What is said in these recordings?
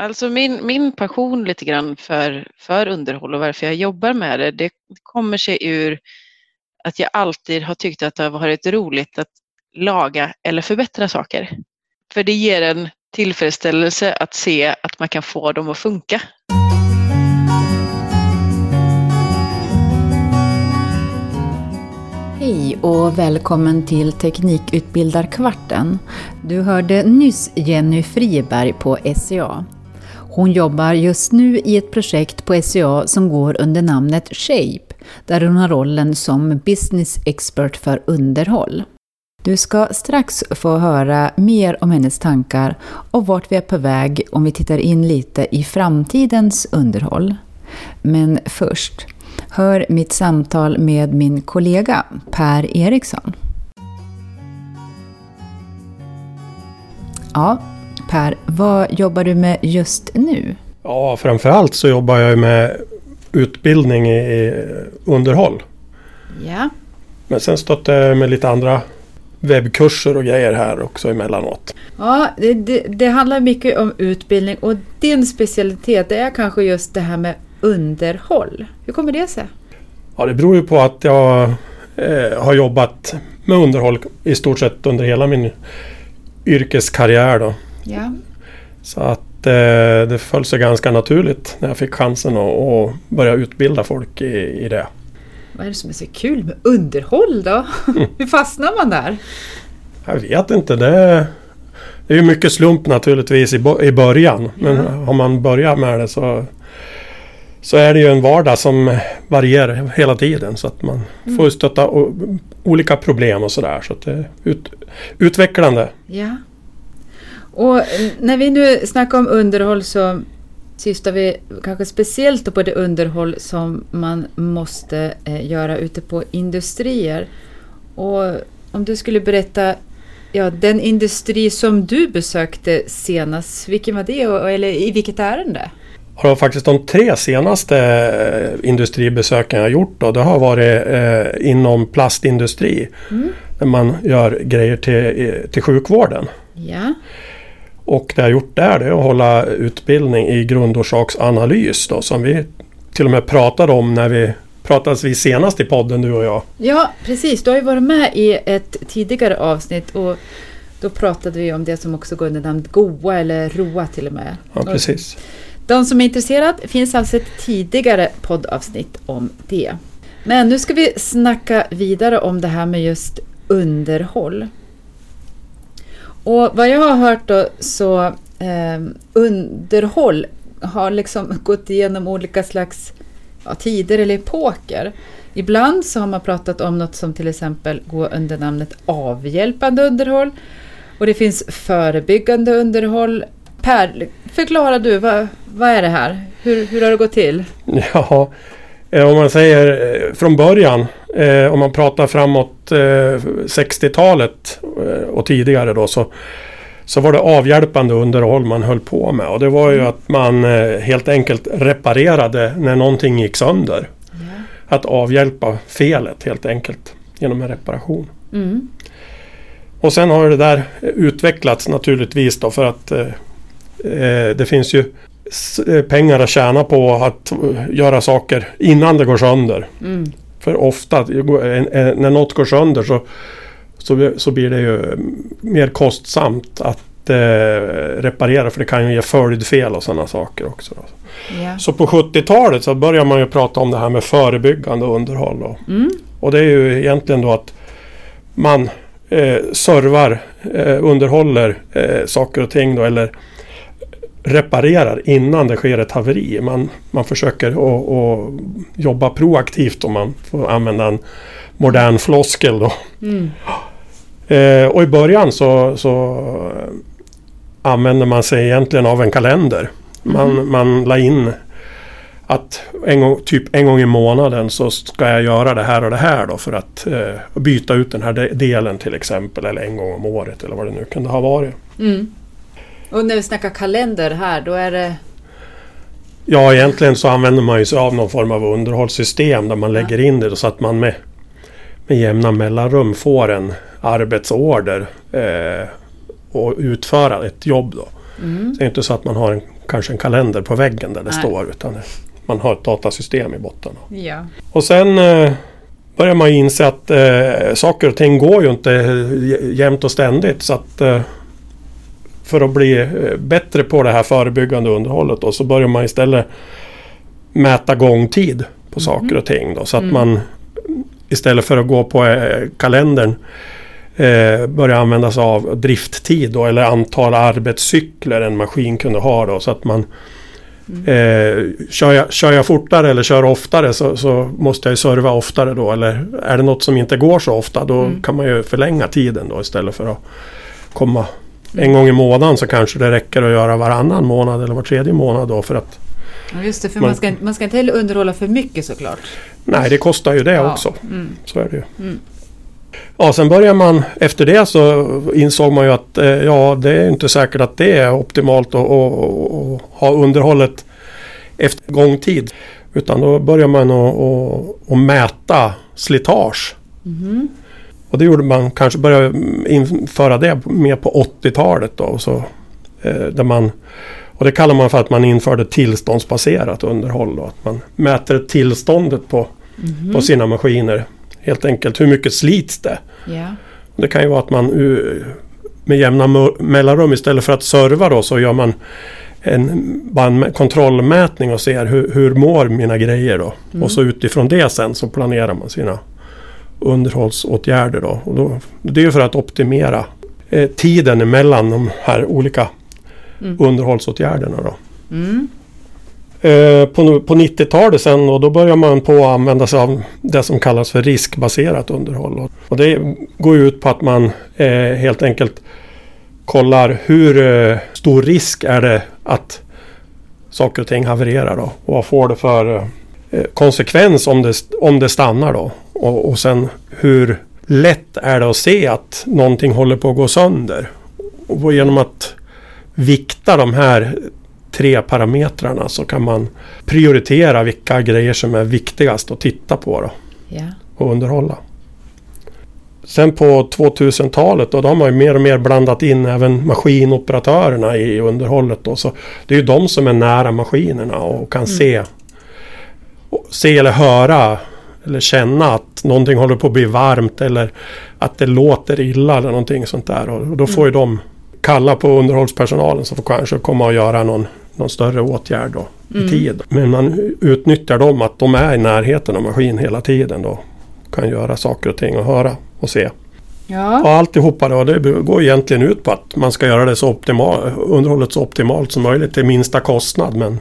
Alltså min, min passion lite grann för, för underhåll och varför jag jobbar med det, det kommer sig ur att jag alltid har tyckt att det har varit roligt att laga eller förbättra saker. För det ger en tillfredsställelse att se att man kan få dem att funka. Hej och välkommen till Teknikutbildarkvarten. Du hörde nyss Jenny Friberg på SCA. Hon jobbar just nu i ett projekt på SCA som går under namnet Shape, där hon har rollen som business expert för underhåll. Du ska strax få höra mer om hennes tankar och vart vi är på väg om vi tittar in lite i framtidens underhåll. Men först, hör mitt samtal med min kollega Per Eriksson. Ja, Per, vad jobbar du med just nu? Ja, framförallt så jobbar jag med utbildning i underhåll. Ja. Men sen stötte jag med lite andra webbkurser och grejer här också emellanåt. Ja, det, det, det handlar mycket om utbildning och din specialitet är kanske just det här med underhåll. Hur kommer det sig? Ja, det beror ju på att jag eh, har jobbat med underhåll i stort sett under hela min yrkeskarriär. Då. Ja. Så att eh, det föll sig ganska naturligt när jag fick chansen att, att börja utbilda folk i, i det. Vad är det som är så kul med underhåll då? Hur fastnar man där? Jag vet inte. Det, det är ju mycket slump naturligtvis i, i början. Men Ja. har man börjat med det så, så är det ju en vardag som varierar hela tiden. Så att man får ju stötta olika problem och sådär. Så att det är ut, utvecklande. Ja. Och när vi nu snackar om underhåll så syftar vi kanske speciellt på det underhåll som man måste eh, göra ute på industrier. Och om du skulle berätta ja, den industri som du besökte senast, vilken var det och, eller i vilket ärende? Var faktiskt de tre senaste eh, industribesöken jag gjort då, det har varit eh, inom plastindustri. Mm. Där man gör grejer till, till sjukvården. Ja, Och det jag har gjort där det är att hålla utbildning i grundorsaksanalys då, som vi till och med pratade om när vi pratades vi senast i podden du och jag. ja precis. Du har ju varit med i ett tidigare avsnitt och då pratade vi om det som också går under namnet GOA eller ROA till och med. Ja, Och precis. De som är intresserade finns alltså ett tidigare poddavsnitt om det. Men nu ska vi snacka vidare om det här med just underhåll. Och vad jag har hört då så eh, underhåll har liksom gått igenom olika slags ja, tider eller epoker. Ibland så har man pratat om något som till exempel går under namnet avhjälpande underhåll. Och det finns förebyggande underhåll. Per, förklara du, vad, vad är det här? Hur, hur har det gått till? Ja, eh, om man säger eh, från början, eh, om man pratar framåt eh, 60-talet eh, och tidigare då så, så var det avhjälpande underhåll man höll på med. Och det var ju att man eh, helt enkelt reparerade när någonting gick sönder. Att avhjälpa felet helt enkelt genom en reparation. Mm. Och sen har det där utvecklats naturligtvis då för att eh, eh, det finns ju pengar att tjäna på att göra saker innan det går sönder. Mm. För ofta när något går sönder så, så, så blir det ju mer kostsamt att eh, reparera för det kan ju ge följdfel och sådana saker också. Ja. Så på 70-talet så börjar man ju prata om det här med förebyggande underhåll. Då. Mm. Och det är ju egentligen då att man eh, servar, eh, underhåller eh, saker och ting då, eller reparerar innan det sker ett haveri. Man, man försöker att att jobba proaktivt om man får använda en modern floskel. Då. Mm. Eh, och i början så, så använder man sig egentligen av en kalender. Man, man la in att en gång, typ en gång i månaden så ska jag göra det här och det här då för att eh, byta ut den här de- delen till exempel. Eller en gång om året eller vad det nu kunde ha varit. Mm. Och när vi snackar kalender här, då är det... Ja, egentligen så använder man ju sig av någon form av underhållssystem där man lägger in det så att man med, med jämna mellanrum får en arbetsorder eh, och utföra ett jobb. Då. Mm. Det är inte så att man har en kanske en kalender på väggen där det Nej. står. Utan man har ett datasystem i botten. Ja. Och sen eh, börjar man inse att eh, saker och ting går ju inte eh, jämt och ständigt. Så att eh, för att bli eh, bättre på det här förebyggande underhållet då, så börjar man istället mäta gångtid på saker och ting. Då, så att Mm. man istället för att gå på eh, kalendern eh, börjar använda sig av drifttid då, eller antal arbetscykler en maskin kunde ha. Då, så att man Eh, kör, jag, kör jag fortare eller kör oftare så, så måste jag ju serva oftare då. Eller är det något som inte går så ofta då Mm. kan man ju förlänga tiden då istället för att komma en gång i månaden så kanske det räcker att göra varannan månad eller var tredje månad då för att Just det, för Man- man ska, man ska inte heller underhålla för mycket såklart. nej det kostar ju det Ja. också. Mm. Så är det ju. Mm. Ja, sen börjar man efter det så insåg man ju att eh, ja, det är inte säkert att det är optimalt att, att, ha underhållet efter gångtid. Utan då börjar man att, att, att mäta slitage. Mhm. Och det gjorde man kanske började införa det mer på 80-talet då. Och, så, eh, där man, och det kallar man för att man införde tillståndsbaserat underhåll. Då. Att man mäter tillståndet på, Mhm. på sina maskiner. Helt enkelt hur mycket slits det. Ja. Det kan ju vara att man med jämna mellanrum istället för att serva då så gör man en, bara en kontrollmätning och ser hur, hur mår mina grejer då. Mm. Och så utifrån det sen så planerar man sina underhållsåtgärder då. Och då det är för att optimera eh, tiden emellan de här olika Mm. underhållsåtgärderna då. Mm. Eh, på, på 90-talet sen och då börjar man på att använda sig av det som kallas för riskbaserat underhåll. Och- det går ut på att man eh, helt enkelt kollar hur eh, stor risk är det att saker och ting havererar då. Och vad får det för eh, konsekvens om det, om det stannar då. Och, och sen hur lätt är det att se att någonting håller på att gå sönder. Och genom att vikta de här tre parametrarna så kan man prioritera vilka grejer som är viktigast att titta på då, Ja. och underhålla. Sen på 2000-talet då, då har man ju mer och mer blandat in även maskinoperatörerna i underhållet. Då, så det är ju de som är nära maskinerna och kan se, och se eller höra eller känna att någonting håller på att bli varmt eller att det låter illa eller någonting sånt där. Och då får ju de kalla på underhållspersonalen som får kanske komma och göra någon, någon större åtgärd då, Mm. i tid. Men man utnyttjar dem att de är i närheten av maskin hela tiden då. Kan göra saker och ting och höra och se. Ja. Och alltihopa då, det går egentligen ut på att man ska göra det så optimal, underhållet så optimalt som möjligt till minsta kostnad. Men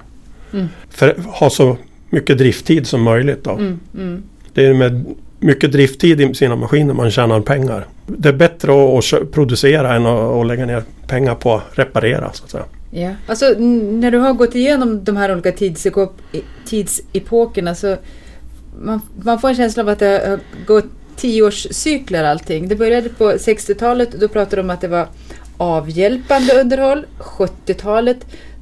Mm. för, ha så mycket drifttid som möjligt. Då. Mm. Mm. Det är med mycket drifttid i sina maskiner man tjänar pengar. Det är bättre att, producera än att, lägga ner pengar på att reparera. Så att säga. Ja. Alltså, när du har gått igenom de här olika tidsepok tidsepokerna så man, man får en känsla av att det har gått tioårscykler allting. Det började på 60-talet, då pratade de om att det var avhjälpande underhåll. 70-talet,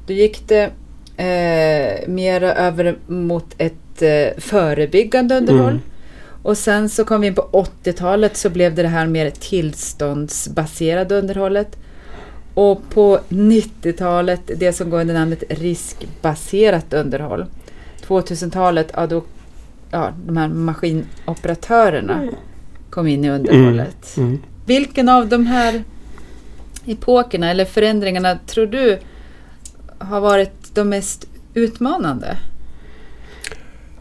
då gick det eh, mer över mot ett eh, förebyggande underhåll. Mm. Och sen så kom vi in på 80-talet så blev det det här mer tillståndsbaserade underhållet. Och på 90-talet det som går under namnet riskbaserat underhåll. 2000-talet, ja då ja, de här maskinoperatörerna kom in i underhållet. Mm. Vilken av de här epokerna eller förändringarna tror du har varit de mest utmanande?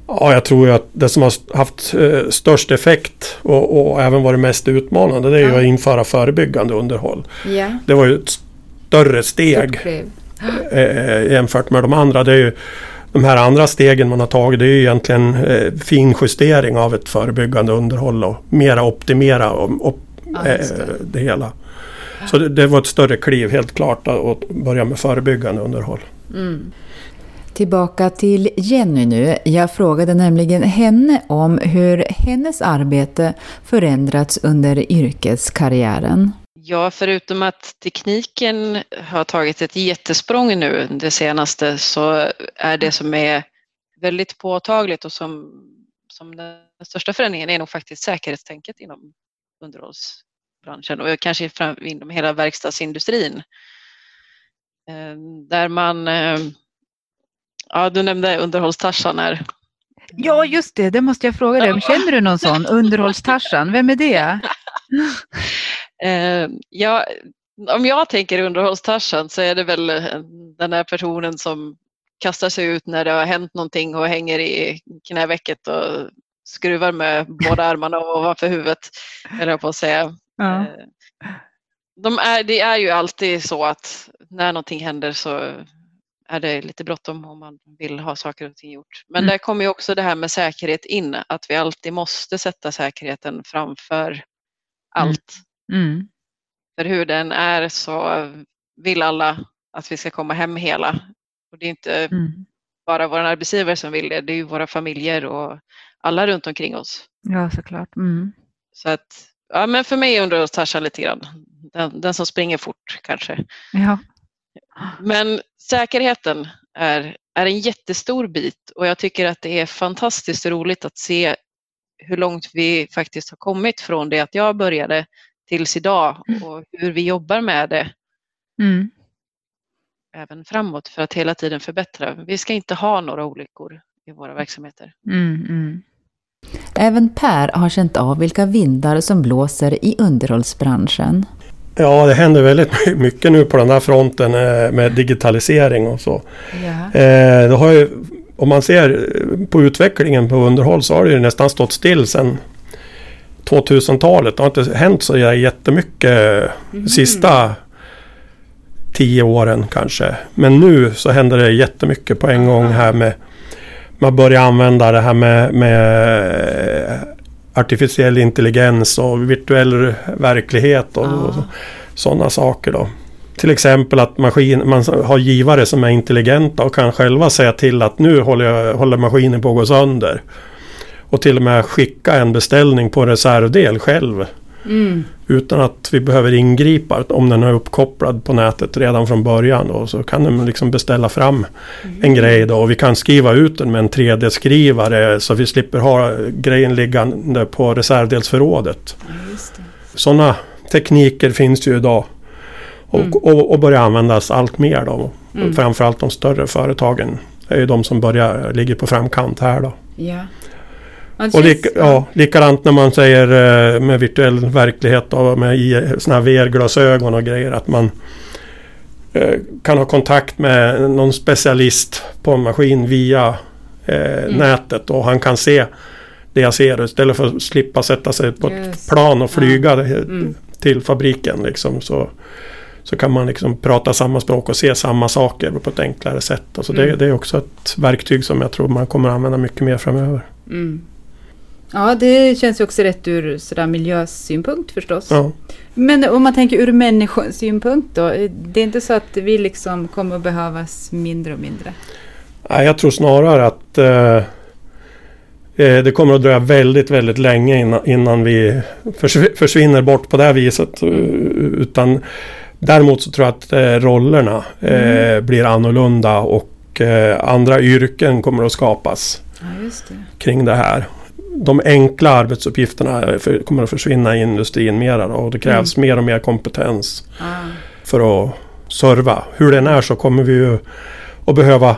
Ja, jag tror att det som har haft eh, störst effekt och, och även varit mest utmanande det är Ja. att införa förebyggande underhåll. Ja, Det var ju ett större steg Upplev. eh, jämfört med de andra. Det är ju, de här andra stegen man har tagit det är ju egentligen eh, finjustering av ett förebyggande underhåll och mera optimera och, och, Ja, eh, det hela. Så det, det var ett större kliv helt klart att börja med förebyggande underhåll. Mm. Tillbaka till Jenny nu. Jag frågade nämligen henne om hur hennes arbete förändrats under yrkeskarriären. Ja, förutom att tekniken har tagit ett jättesprång nu det senaste så är det som är väldigt påtagligt och som, som den största förändringen är nog faktiskt säkerhetstänket inom underhållsbranschen och kanske inom hela verkstadsindustrin. Ehm, där man, ehm, ja du nämnde underhållstarsan här. Ja, just det, det måste jag fråga dig om. Känner du någon sån? Underhållstarsan, vem är det? ja, om jag tänker underhållstarsan så är det väl den här personen som kastar sig ut när det har hänt någonting och hänger i knävecket och skruvar med båda armarna ovanför huvudet, eller jag på att säga. Ja. Eh, de är, det är ju alltid så att när någonting händer så är det lite bråttom om man vill ha saker och ting gjort. Men mm. där kommer ju också det här med säkerhet in, att vi alltid måste sätta säkerheten framför mm. allt. Mm. För hur den är så vill alla att vi ska komma hem hela. Och det är inte mm. bara våra arbetsgivare som vill det, det är ju våra familjer och alla runt omkring oss. Ja, såklart. Mm. Så att, ja men för mig undrar Tasha lite grann, den, den, som springer fort kanske. Ja. Men säkerheten är, är en jättestor bit och jag tycker att det är fantastiskt roligt att se hur långt vi faktiskt har kommit från det att jag började tills idag mm. och hur vi jobbar med det. Mm. Även framåt för att hela tiden förbättra. Vi ska inte ha några olyckor i våra verksamheter. Mm, mm. Även Per har känt av vilka vindar som blåser i underhållsbranschen. Ja, det händer väldigt mycket nu på den där fronten eh, med digitalisering och så. Ja. Eh, det har ju, om man ser på utvecklingen på underhåll så har det ju nästan stått still sedan 2000-talet. Det har inte hänt så jättemycket mm. sista tio åren kanske. Men nu så händer det jättemycket på en gång här med man börjar använda det här med, med artificiell intelligens och virtuell verklighet och, och sådana saker. Då. Till exempel att maskin, man har givare som är intelligenta och kan själva säga till att nu håller, jag, håller maskinen på att gå sönder. Och till och med skicka en beställning på en reservdel själv. Mm. Utan att vi behöver ingripa om den är uppkopplad på nätet redan från början. Då, så kan den liksom beställa fram mm. en grej då. Och vi kan skriva ut den med en 3D-skrivare så vi slipper ha grejen liggande på reservdelsförrådet. Mm, Sådana tekniker finns ju idag. Och, mm. och, och börjar användas allt mer då. Mm. Framförallt de större företagen är ju de som börjar ligga på framkant här då. Ja. Och lik, ja, likadant när man säger eh, med virtuell verklighet och med sådana här VR-glasögon och grejer att man eh, kan ha kontakt med någon specialist på en maskin via eh, mm. nätet och han kan se det jag ser istället för att slippa sätta sig på yes. ett plan och flyga ja. mm. till fabriken. Liksom, så, så kan man liksom prata samma språk och se samma saker på ett enklare sätt. Alltså mm. det, det, är också ett verktyg som jag tror man kommer använda mycket mer framöver. Mm. Ja, det känns ju också rätt ur sådär miljösynpunkt förstås. Ja. Men om man tänker ur människosynpunkt då? Det är inte så att vi liksom kommer att behövas mindre och mindre? Nej, jag tror snarare att eh, eh det kommer att dröja väldigt, väldigt länge innan, innan vi försvinner bort på det här viset. Eh, utan däremot så tror jag att eh, rollerna eh, mm. blir annorlunda och eh, andra yrken kommer att skapas ja, det. kring det här de enkla arbetsuppgifterna för, kommer att försvinna i industrin mera då, och det krävs mm. mer och mer kompetens ah. för att serva. Hur den är så kommer vi ju att behöva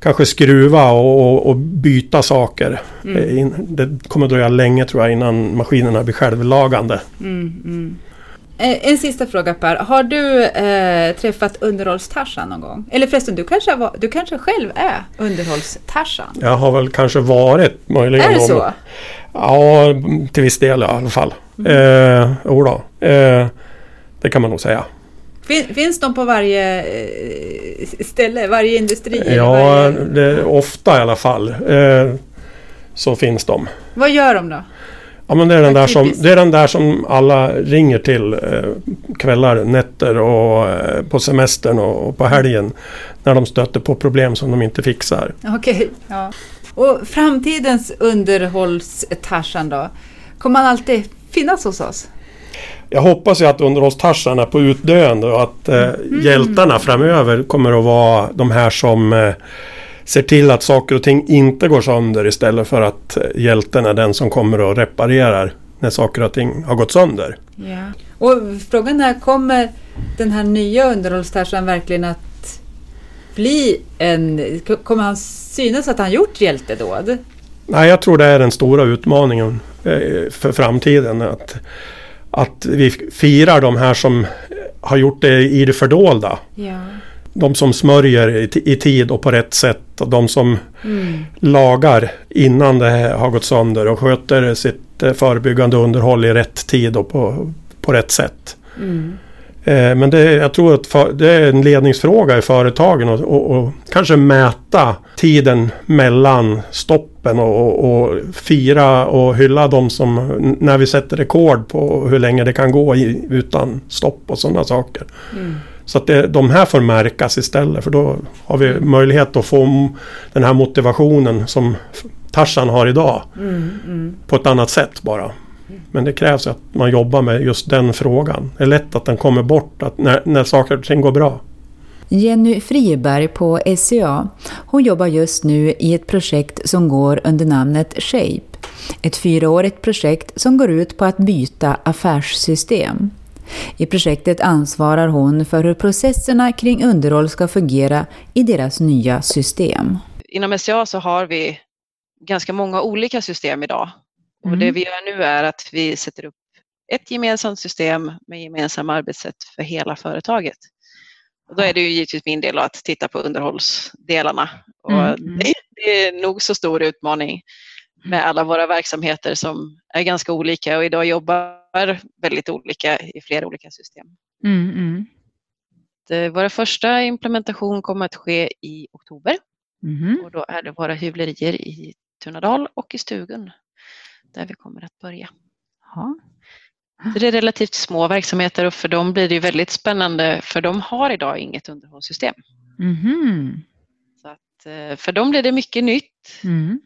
kanske skruva och, och, och byta saker. Mm. Det kommer att dröja länge tror jag innan maskinerna blir självlagande. Mm, mm. Eh, en sista fråga Per. Har du eh, träffat underhållstarsan någon gång? Eller förresten, du kanske, var, du kanske själv är underhållstarsan? Jag har väl kanske varit möjligen. Är det så? Ja, till viss del i alla fall. Mm. Eh, då. Eh, det kan man nog säga. Fin, finns de på varje eh, ställe, varje industri? Ja, varje... Det, ofta i alla fall. Eh, så finns de. Vad gör de då? Ja men det är, den där som, det är den där som alla ringer till eh, kvällar, nätter och eh, på semestern och, och, på helgen. När de stöter på problem som de inte fixar. Okej. Okay, ja. Och framtidens underhållstarsan då? Kommer man alltid finnas hos oss? Jag hoppas ju att underhållstarsan är på utdöende och att eh, mm. hjältarna framöver kommer att vara de här som eh, ser till att saker och ting inte går sönder istället för att hjälten är den som kommer och reparerar när saker och ting har gått sönder. Ja. Och frågan är, kommer den här nya underhållstarsan verkligen att bli en... Kommer han synas att han gjort hjältedåd? Nej, jag tror det är den stora utmaningen eh, för framtiden. Att, att vi firar de här som har gjort det i det fördolda. Ja. De som smörjer i, tid och på rätt sätt och de som mm. lagar innan det har gått sönder och sköter sitt eh, förebyggande underhåll i rätt tid och på, på rätt sätt. Mm. Eh, men det, jag tror att för, det är en ledningsfråga i företagen och, och, och kanske mäta tiden mellan stoppen och, och, och, fira och hylla de som när vi sätter rekord på hur länge det kan gå i, utan stopp och sådana saker. Mm. Så att det, de här får märkas istället för då har vi möjlighet att få den här motivationen som Tarzan har idag. Mm, mm. På ett annat sätt bara. Men det krävs att man jobbar med just den frågan. Det är lätt att den kommer bort att när, när saker och ting går bra. Jenny Friberg på SCA. Hon jobbar just nu i ett projekt som går under namnet Shape. Ett fyraårigt projekt som går ut på att byta affärssystem. I projektet ansvarar hon för hur processerna kring underhåll ska fungera i deras nya system. Inom SCA så har vi ganska många olika system idag och det mm. vi gör nu är att vi sätter upp ett gemensamt system med gemensamma arbetssätt för hela företaget. Och då är det ju givetvis min del att titta på underhållsdelarna. Och mm. det, det är nog så stor utmaning med alla våra verksamheter som är ganska olika och idag jobbar väldigt olika i flera olika system. Mm, mm. Det, vår första implementation kommer att ske i oktober mm. och då är det våra hyvlerier i Tunadal och i Stugun där vi kommer att börja. Ja. det är relativt små verksamheter och för dem blir det väldigt spännande för de har idag inget underhållssystem. Mm. Så att, eh, för dem blir det mycket nytt. Mm.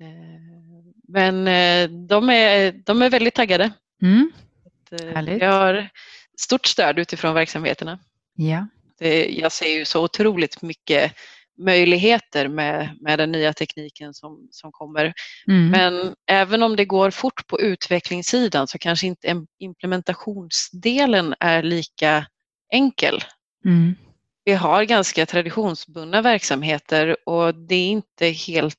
Eh, men eh, de är, de är väldigt taggade. Mm. Vi har stort stöd utifrån verksamheterna. Ja. Det, jag ser ju så otroligt mycket möjligheter med, med den nya tekniken som, som kommer. Mm. Men även om det går fort på utvecklingssidan så kanske inte implementationsdelen är lika enkel. Mm. Vi har ganska traditionsbundna verksamheter och det är inte helt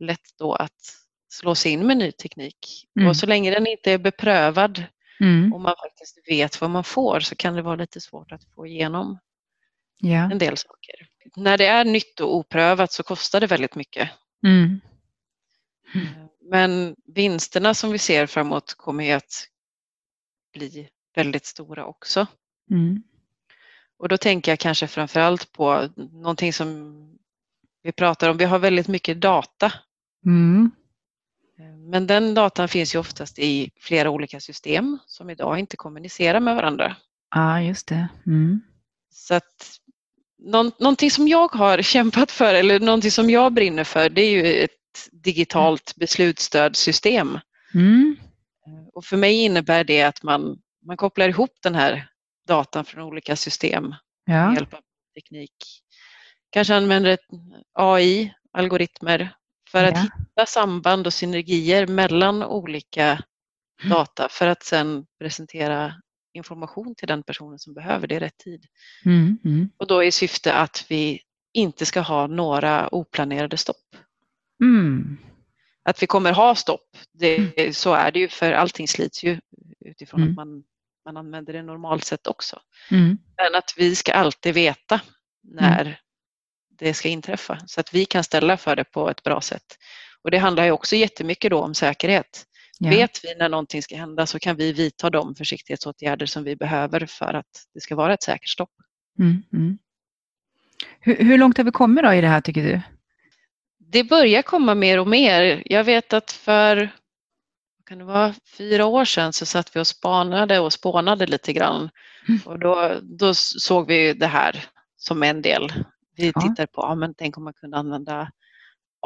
lätt då att slå sig in med ny teknik. Mm. Och så länge den inte är beprövad mm. och man faktiskt vet vad man får så kan det vara lite svårt att få igenom ja. en del saker. När det är nytt och oprövat så kostar det väldigt mycket. Mm. mm. Men vinsterna som vi ser framåt kommer att bli väldigt stora också. Mm. Och då tänker jag kanske framförallt på någonting som vi pratar om. Vi har väldigt mycket data. Mm. Men den datan finns ju oftast i flera olika system som idag inte kommunicerar med varandra. Ja, just det. Mm. Så att någon, någonting som jag har kämpat för eller någonting som jag brinner för det är ju ett digitalt beslutsstödssystem. Mm. Och för mig innebär det att man, man kopplar ihop den här datan från olika system ja. med hjälp av teknik. Kanske använder ett AI, algoritmer, för att ja. hitta samband och synergier mellan olika mm. data för att sedan presentera information till den personen som behöver det i rätt tid. Mm, mm. Och då i syfte att vi inte ska ha några oplanerade stopp. Mm. Att vi kommer ha stopp, det, mm. så är det ju för allting slits ju utifrån att mm. man, man använder det normalt sett också. Men att vi ska alltid veta när det ska inträffa så att vi kan ställa för det på ett bra sätt. Och det handlar ju också jättemycket då om säkerhet. Ja. Vet vi när någonting ska hända så kan vi vidta de försiktighetsåtgärder som vi behöver för att det ska vara ett säkert stopp. Mm, mm. Hur, hur, långt har vi kommit då i det här tycker du? Det börjar komma mer och mer. Jag vet att för kan det vara, fyra år sedan så satt vi och spanade och spånade lite grann. Mm. Och då, då såg vi det här som en del. Vi ja. tittade på, ja, men tänk om man kunde använda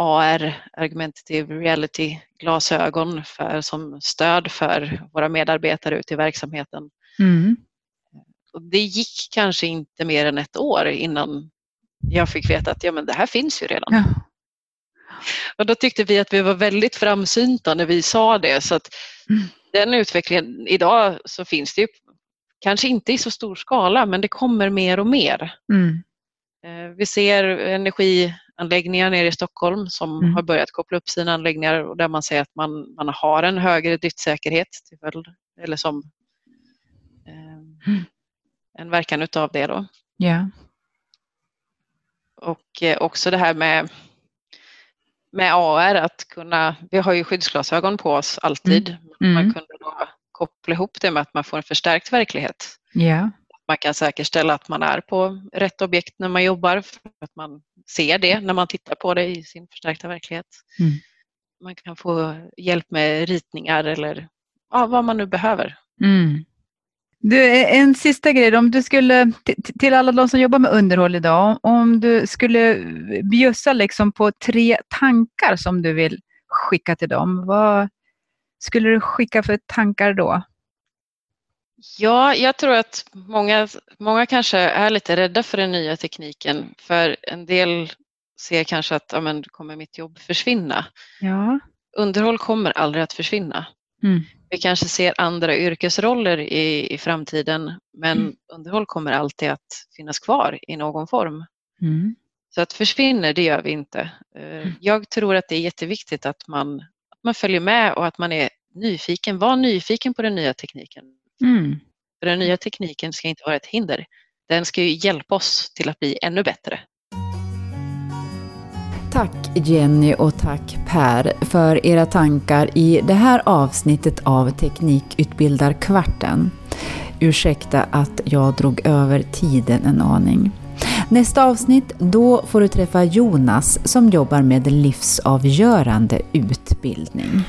AR, Augmentative Reality, glasögon för, som stöd för våra medarbetare ute i verksamheten. Mm. Och det gick kanske inte mer än ett år innan jag fick veta att ja, men det här finns ju redan. Ja. Och då tyckte vi att vi var väldigt framsynta när vi sa det. Så att mm. den utvecklingen, idag så finns det ju kanske inte i så stor skala men det kommer mer och mer. Mm. Eh, vi ser energianläggningar nere i Stockholm som mm. har börjat koppla upp sina anläggningar och där man ser att man, man har en högre driftsäkerhet till följd, eller som eh, mm. en verkan utav det. Då. Yeah. Och eh, också det här med, med AR, att kunna, vi har ju skyddsglasögon på oss alltid, mm. man mm. kunde då koppla ihop det med att man får en förstärkt verklighet. Yeah man kan säkerställa att man är på rätt objekt när man jobbar, för att man ser det när man tittar på det i sin förstärkta verklighet. Mm. Man kan få hjälp med ritningar eller ja, vad man nu behöver. Mm. Du, en sista grej, om du skulle, till alla de som jobbar med underhåll idag, om du skulle bjussa liksom på tre tankar som du vill skicka till dem, vad skulle du skicka för tankar då? Ja, jag tror att många, många kanske är lite rädda för den nya tekniken. För en del ser kanske att ja, men, kommer mitt jobb försvinna? Ja. Underhåll kommer aldrig att försvinna. Mm. Vi kanske ser andra yrkesroller i, i framtiden men mm. underhåll kommer alltid att finnas kvar i någon form. Mm. Så att försvinner, det gör vi inte. Eh, mm. Jag tror att det är jätteviktigt att man, att man följer med och att man är nyfiken. Var nyfiken på den nya tekniken. Mm. För den nya tekniken ska inte vara ett hinder. Den ska ju hjälpa oss till att bli ännu bättre. Tack Jenny och tack Per för era tankar i det här avsnittet av Teknikutbildarkvarten. Ursäkta att jag drog över tiden en aning. Nästa avsnitt, då får du träffa Jonas som jobbar med livsavgörande utbildning.